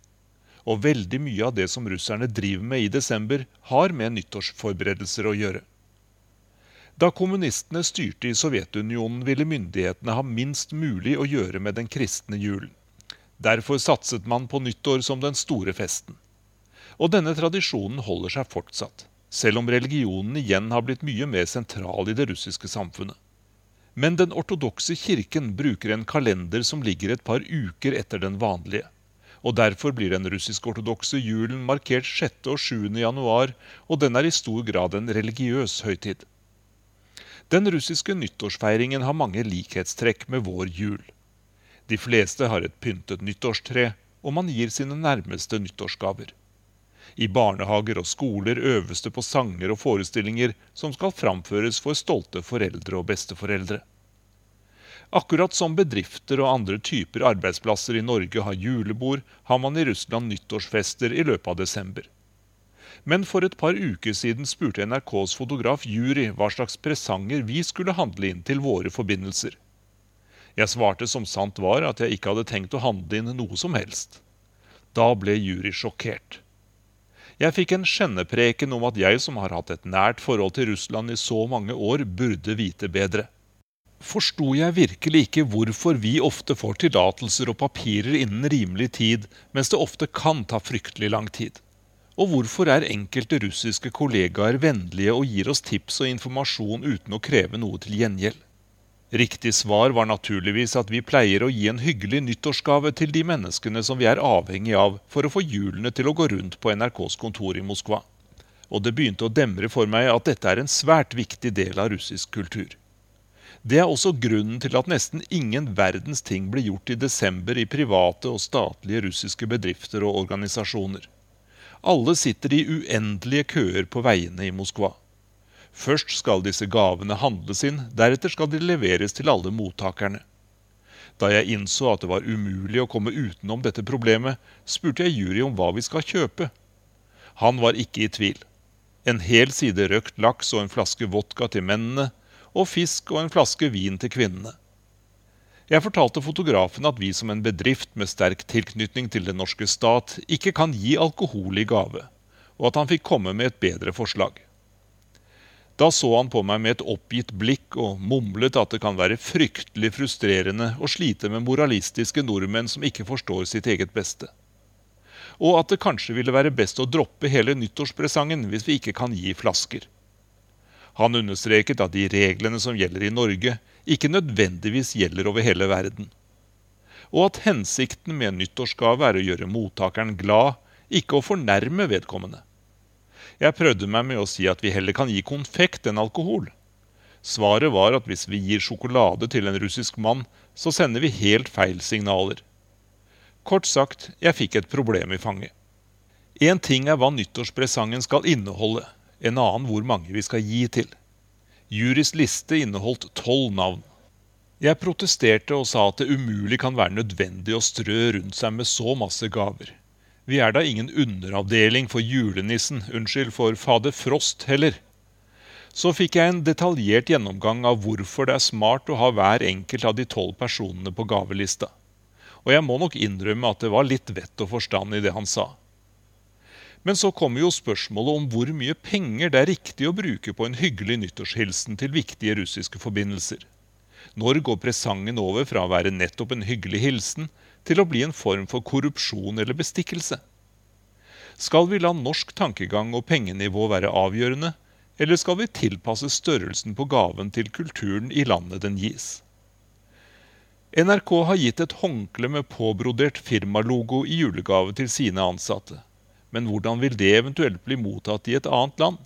Og veldig mye av det som russerne driver med i desember, har med nyttårsforberedelser å gjøre. Da kommunistene styrte i Sovjetunionen, ville myndighetene ha minst mulig å gjøre med den kristne julen. Derfor satset man på nyttår som den store festen. Og denne tradisjonen holder seg fortsatt, selv om religionen igjen har blitt mye mer sentral i det russiske samfunnet. Men den ortodokse kirken bruker en kalender som ligger et par uker etter den vanlige og Derfor blir den russisk-ortodokse julen markert 6. og 7. januar, og den er i stor grad en religiøs høytid. Den russiske nyttårsfeiringen har mange likhetstrekk med vår jul. De fleste har et pyntet nyttårstre, og man gir sine nærmeste nyttårsgaver. I barnehager og skoler øves det på sanger og forestillinger som skal framføres for stolte foreldre og besteforeldre. Akkurat som bedrifter og andre typer arbeidsplasser i Norge har julebord, har man i Russland nyttårsfester i løpet av desember. Men for et par uker siden spurte NRKs fotograf Jury hva slags presanger vi skulle handle inn til våre forbindelser. Jeg svarte som sant var at jeg ikke hadde tenkt å handle inn noe som helst. Da ble Jury sjokkert. Jeg fikk en skjennepreken om at jeg som har hatt et nært forhold til Russland i så mange år, burde vite bedre. Forsto jeg virkelig ikke hvorfor vi ofte får tillatelser og papirer innen rimelig tid, mens det ofte kan ta fryktelig lang tid? Og hvorfor er enkelte russiske kollegaer vennlige og gir oss tips og informasjon uten å kreve noe til gjengjeld? Riktig svar var naturligvis at vi pleier å gi en hyggelig nyttårsgave til de menneskene som vi er avhengig av for å få hjulene til å gå rundt på NRKs kontor i Moskva. Og det begynte å demre for meg at dette er en svært viktig del av russisk kultur. Det er også grunnen til at nesten ingen verdens ting ble gjort i desember i private og statlige russiske bedrifter og organisasjoner. Alle sitter i uendelige køer på veiene i Moskva. Først skal disse gavene handles inn, deretter skal de leveres til alle mottakerne. Da jeg innså at det var umulig å komme utenom dette problemet, spurte jeg jury om hva vi skal kjøpe. Han var ikke i tvil. En hel side røkt laks og en flaske vodka til mennene, og fisk og en flaske vin til kvinnene. Jeg fortalte fotografen at vi som en bedrift med sterk tilknytning til den norske stat ikke kan gi alkohol i gave, og at han fikk komme med et bedre forslag. Da så han på meg med et oppgitt blikk og mumlet at det kan være fryktelig frustrerende å slite med moralistiske nordmenn som ikke forstår sitt eget beste. Og at det kanskje ville være best å droppe hele nyttårspresangen hvis vi ikke kan gi flasker. Han understreket at de reglene som gjelder i Norge, ikke nødvendigvis gjelder over hele verden. Og at hensikten med en nyttårsgave er å gjøre mottakeren glad, ikke å fornærme vedkommende. Jeg prøvde meg med å si at vi heller kan gi konfekt enn alkohol. Svaret var at hvis vi gir sjokolade til en russisk mann, så sender vi helt feil signaler. Kort sagt, jeg fikk et problem i fanget. Én ting er hva nyttårspresangen skal inneholde, en annen hvor mange vi skal gi til. Jurys liste inneholdt tolv navn. Jeg protesterte og sa at det umulig kan være nødvendig å strø rundt seg med så masse gaver. Vi er da ingen underavdeling for julenissen, unnskyld, for fader Frost heller. Så fikk jeg en detaljert gjennomgang av hvorfor det er smart å ha hver enkelt av de tolv personene på gavelista. Og jeg må nok innrømme at det var litt vett og forstand i det han sa. Men så kommer jo spørsmålet om hvor mye penger det er riktig å bruke på en hyggelig nyttårshilsen til viktige russiske forbindelser. Når går presangen over fra å være nettopp en hyggelig hilsen til å bli en form for korrupsjon eller bestikkelse? Skal vi la norsk tankegang og pengenivå være avgjørende, eller skal vi tilpasse størrelsen på gaven til kulturen i landet den gis? NRK har gitt et håndkle med påbrodert firmalogo i julegave til sine ansatte. Men hvordan vil det eventuelt bli mottatt i et annet land?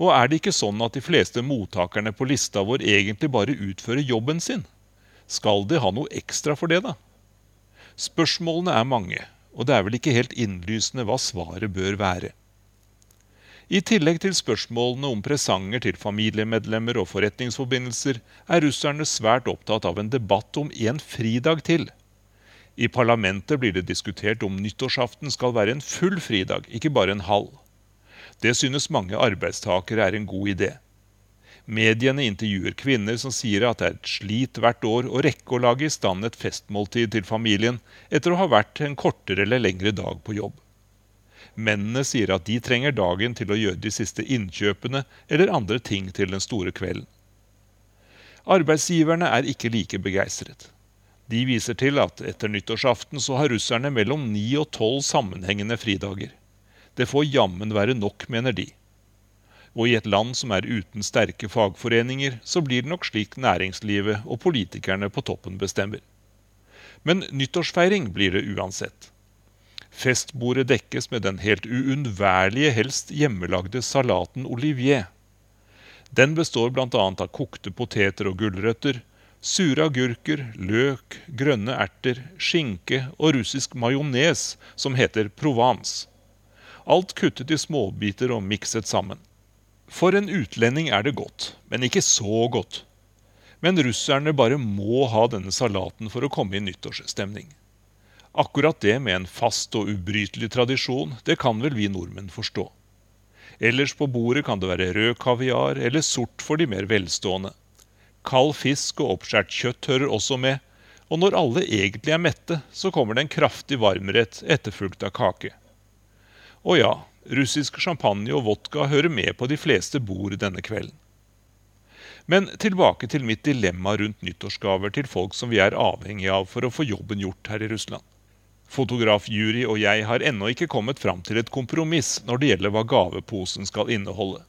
Og er det ikke sånn at de fleste mottakerne på lista vår egentlig bare utfører jobben sin? Skal de ha noe ekstra for det, da? Spørsmålene er mange, og det er vel ikke helt innlysende hva svaret bør være. I tillegg til spørsmålene om presanger til familiemedlemmer og forretningsforbindelser, er russerne svært opptatt av en debatt om en fridag til. I parlamentet blir det diskutert om nyttårsaften skal være en full fridag, ikke bare en halv. Det synes mange arbeidstakere er en god idé. Mediene intervjuer kvinner som sier at det er et slit hvert år å rekke å lage i stand et festmåltid til familien etter å ha vært en kortere eller lengre dag på jobb. Mennene sier at de trenger dagen til å gjøre de siste innkjøpene eller andre ting til den store kvelden. Arbeidsgiverne er ikke like begeistret. De viser til at etter nyttårsaften så har russerne mellom ni og tolv sammenhengende fridager. Det får jammen være nok, mener de. Og i et land som er uten sterke fagforeninger, så blir det nok slik næringslivet og politikerne på toppen bestemmer. Men nyttårsfeiring blir det uansett. Festbordet dekkes med den helt uunnværlige, helst hjemmelagde salaten olivier. Den består bl.a. av kokte poteter og gulrøtter, sure agurker, løk, grønne erter, skinke og russisk majones som heter provence. Alt kuttet i småbiter og mikset sammen. For en utlending er det godt, men ikke så godt. Men russerne bare må ha denne salaten for å komme i nyttårsstemning. Akkurat det med en fast og ubrytelig tradisjon, det kan vel vi nordmenn forstå. Ellers på bordet kan det være rød kaviar eller sort for de mer velstående. Kald fisk og oppskåret kjøtt hører også med, og når alle egentlig er mette, så kommer det en kraftig varmrett etterfulgt av kake. Og ja, russisk champagne og vodka hører med på de fleste bord denne kvelden. Men tilbake til mitt dilemma rundt nyttårsgaver til folk som vi er avhengig av for å få jobben gjort her i Russland. Fotograf Juri og jeg har ennå ikke kommet fram til et kompromiss når det gjelder hva gaveposen skal inneholde.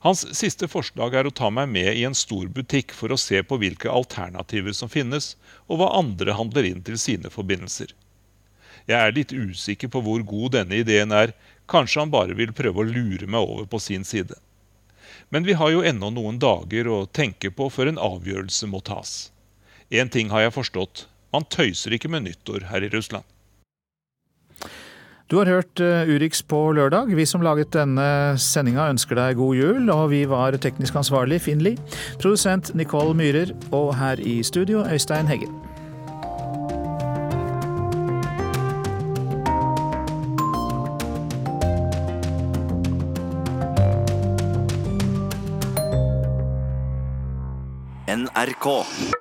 Hans siste forslag er å ta meg med i en stor butikk for å se på hvilke alternativer som finnes, og hva andre handler inn til sine forbindelser. Jeg er litt usikker på hvor god denne ideen er, kanskje han bare vil prøve å lure meg over på sin side. Men vi har jo ennå noen dager å tenke på før en avgjørelse må tas. Én ting har jeg forstått, man tøyser ikke med nyttår her i Russland. Du har hørt eh, Urix på lørdag. Vi som laget denne sendinga ønsker deg god jul, og vi var teknisk ansvarlig Finn Lie, produsent Nicole Myhrer, og her i studio Øystein Heggen. NRK.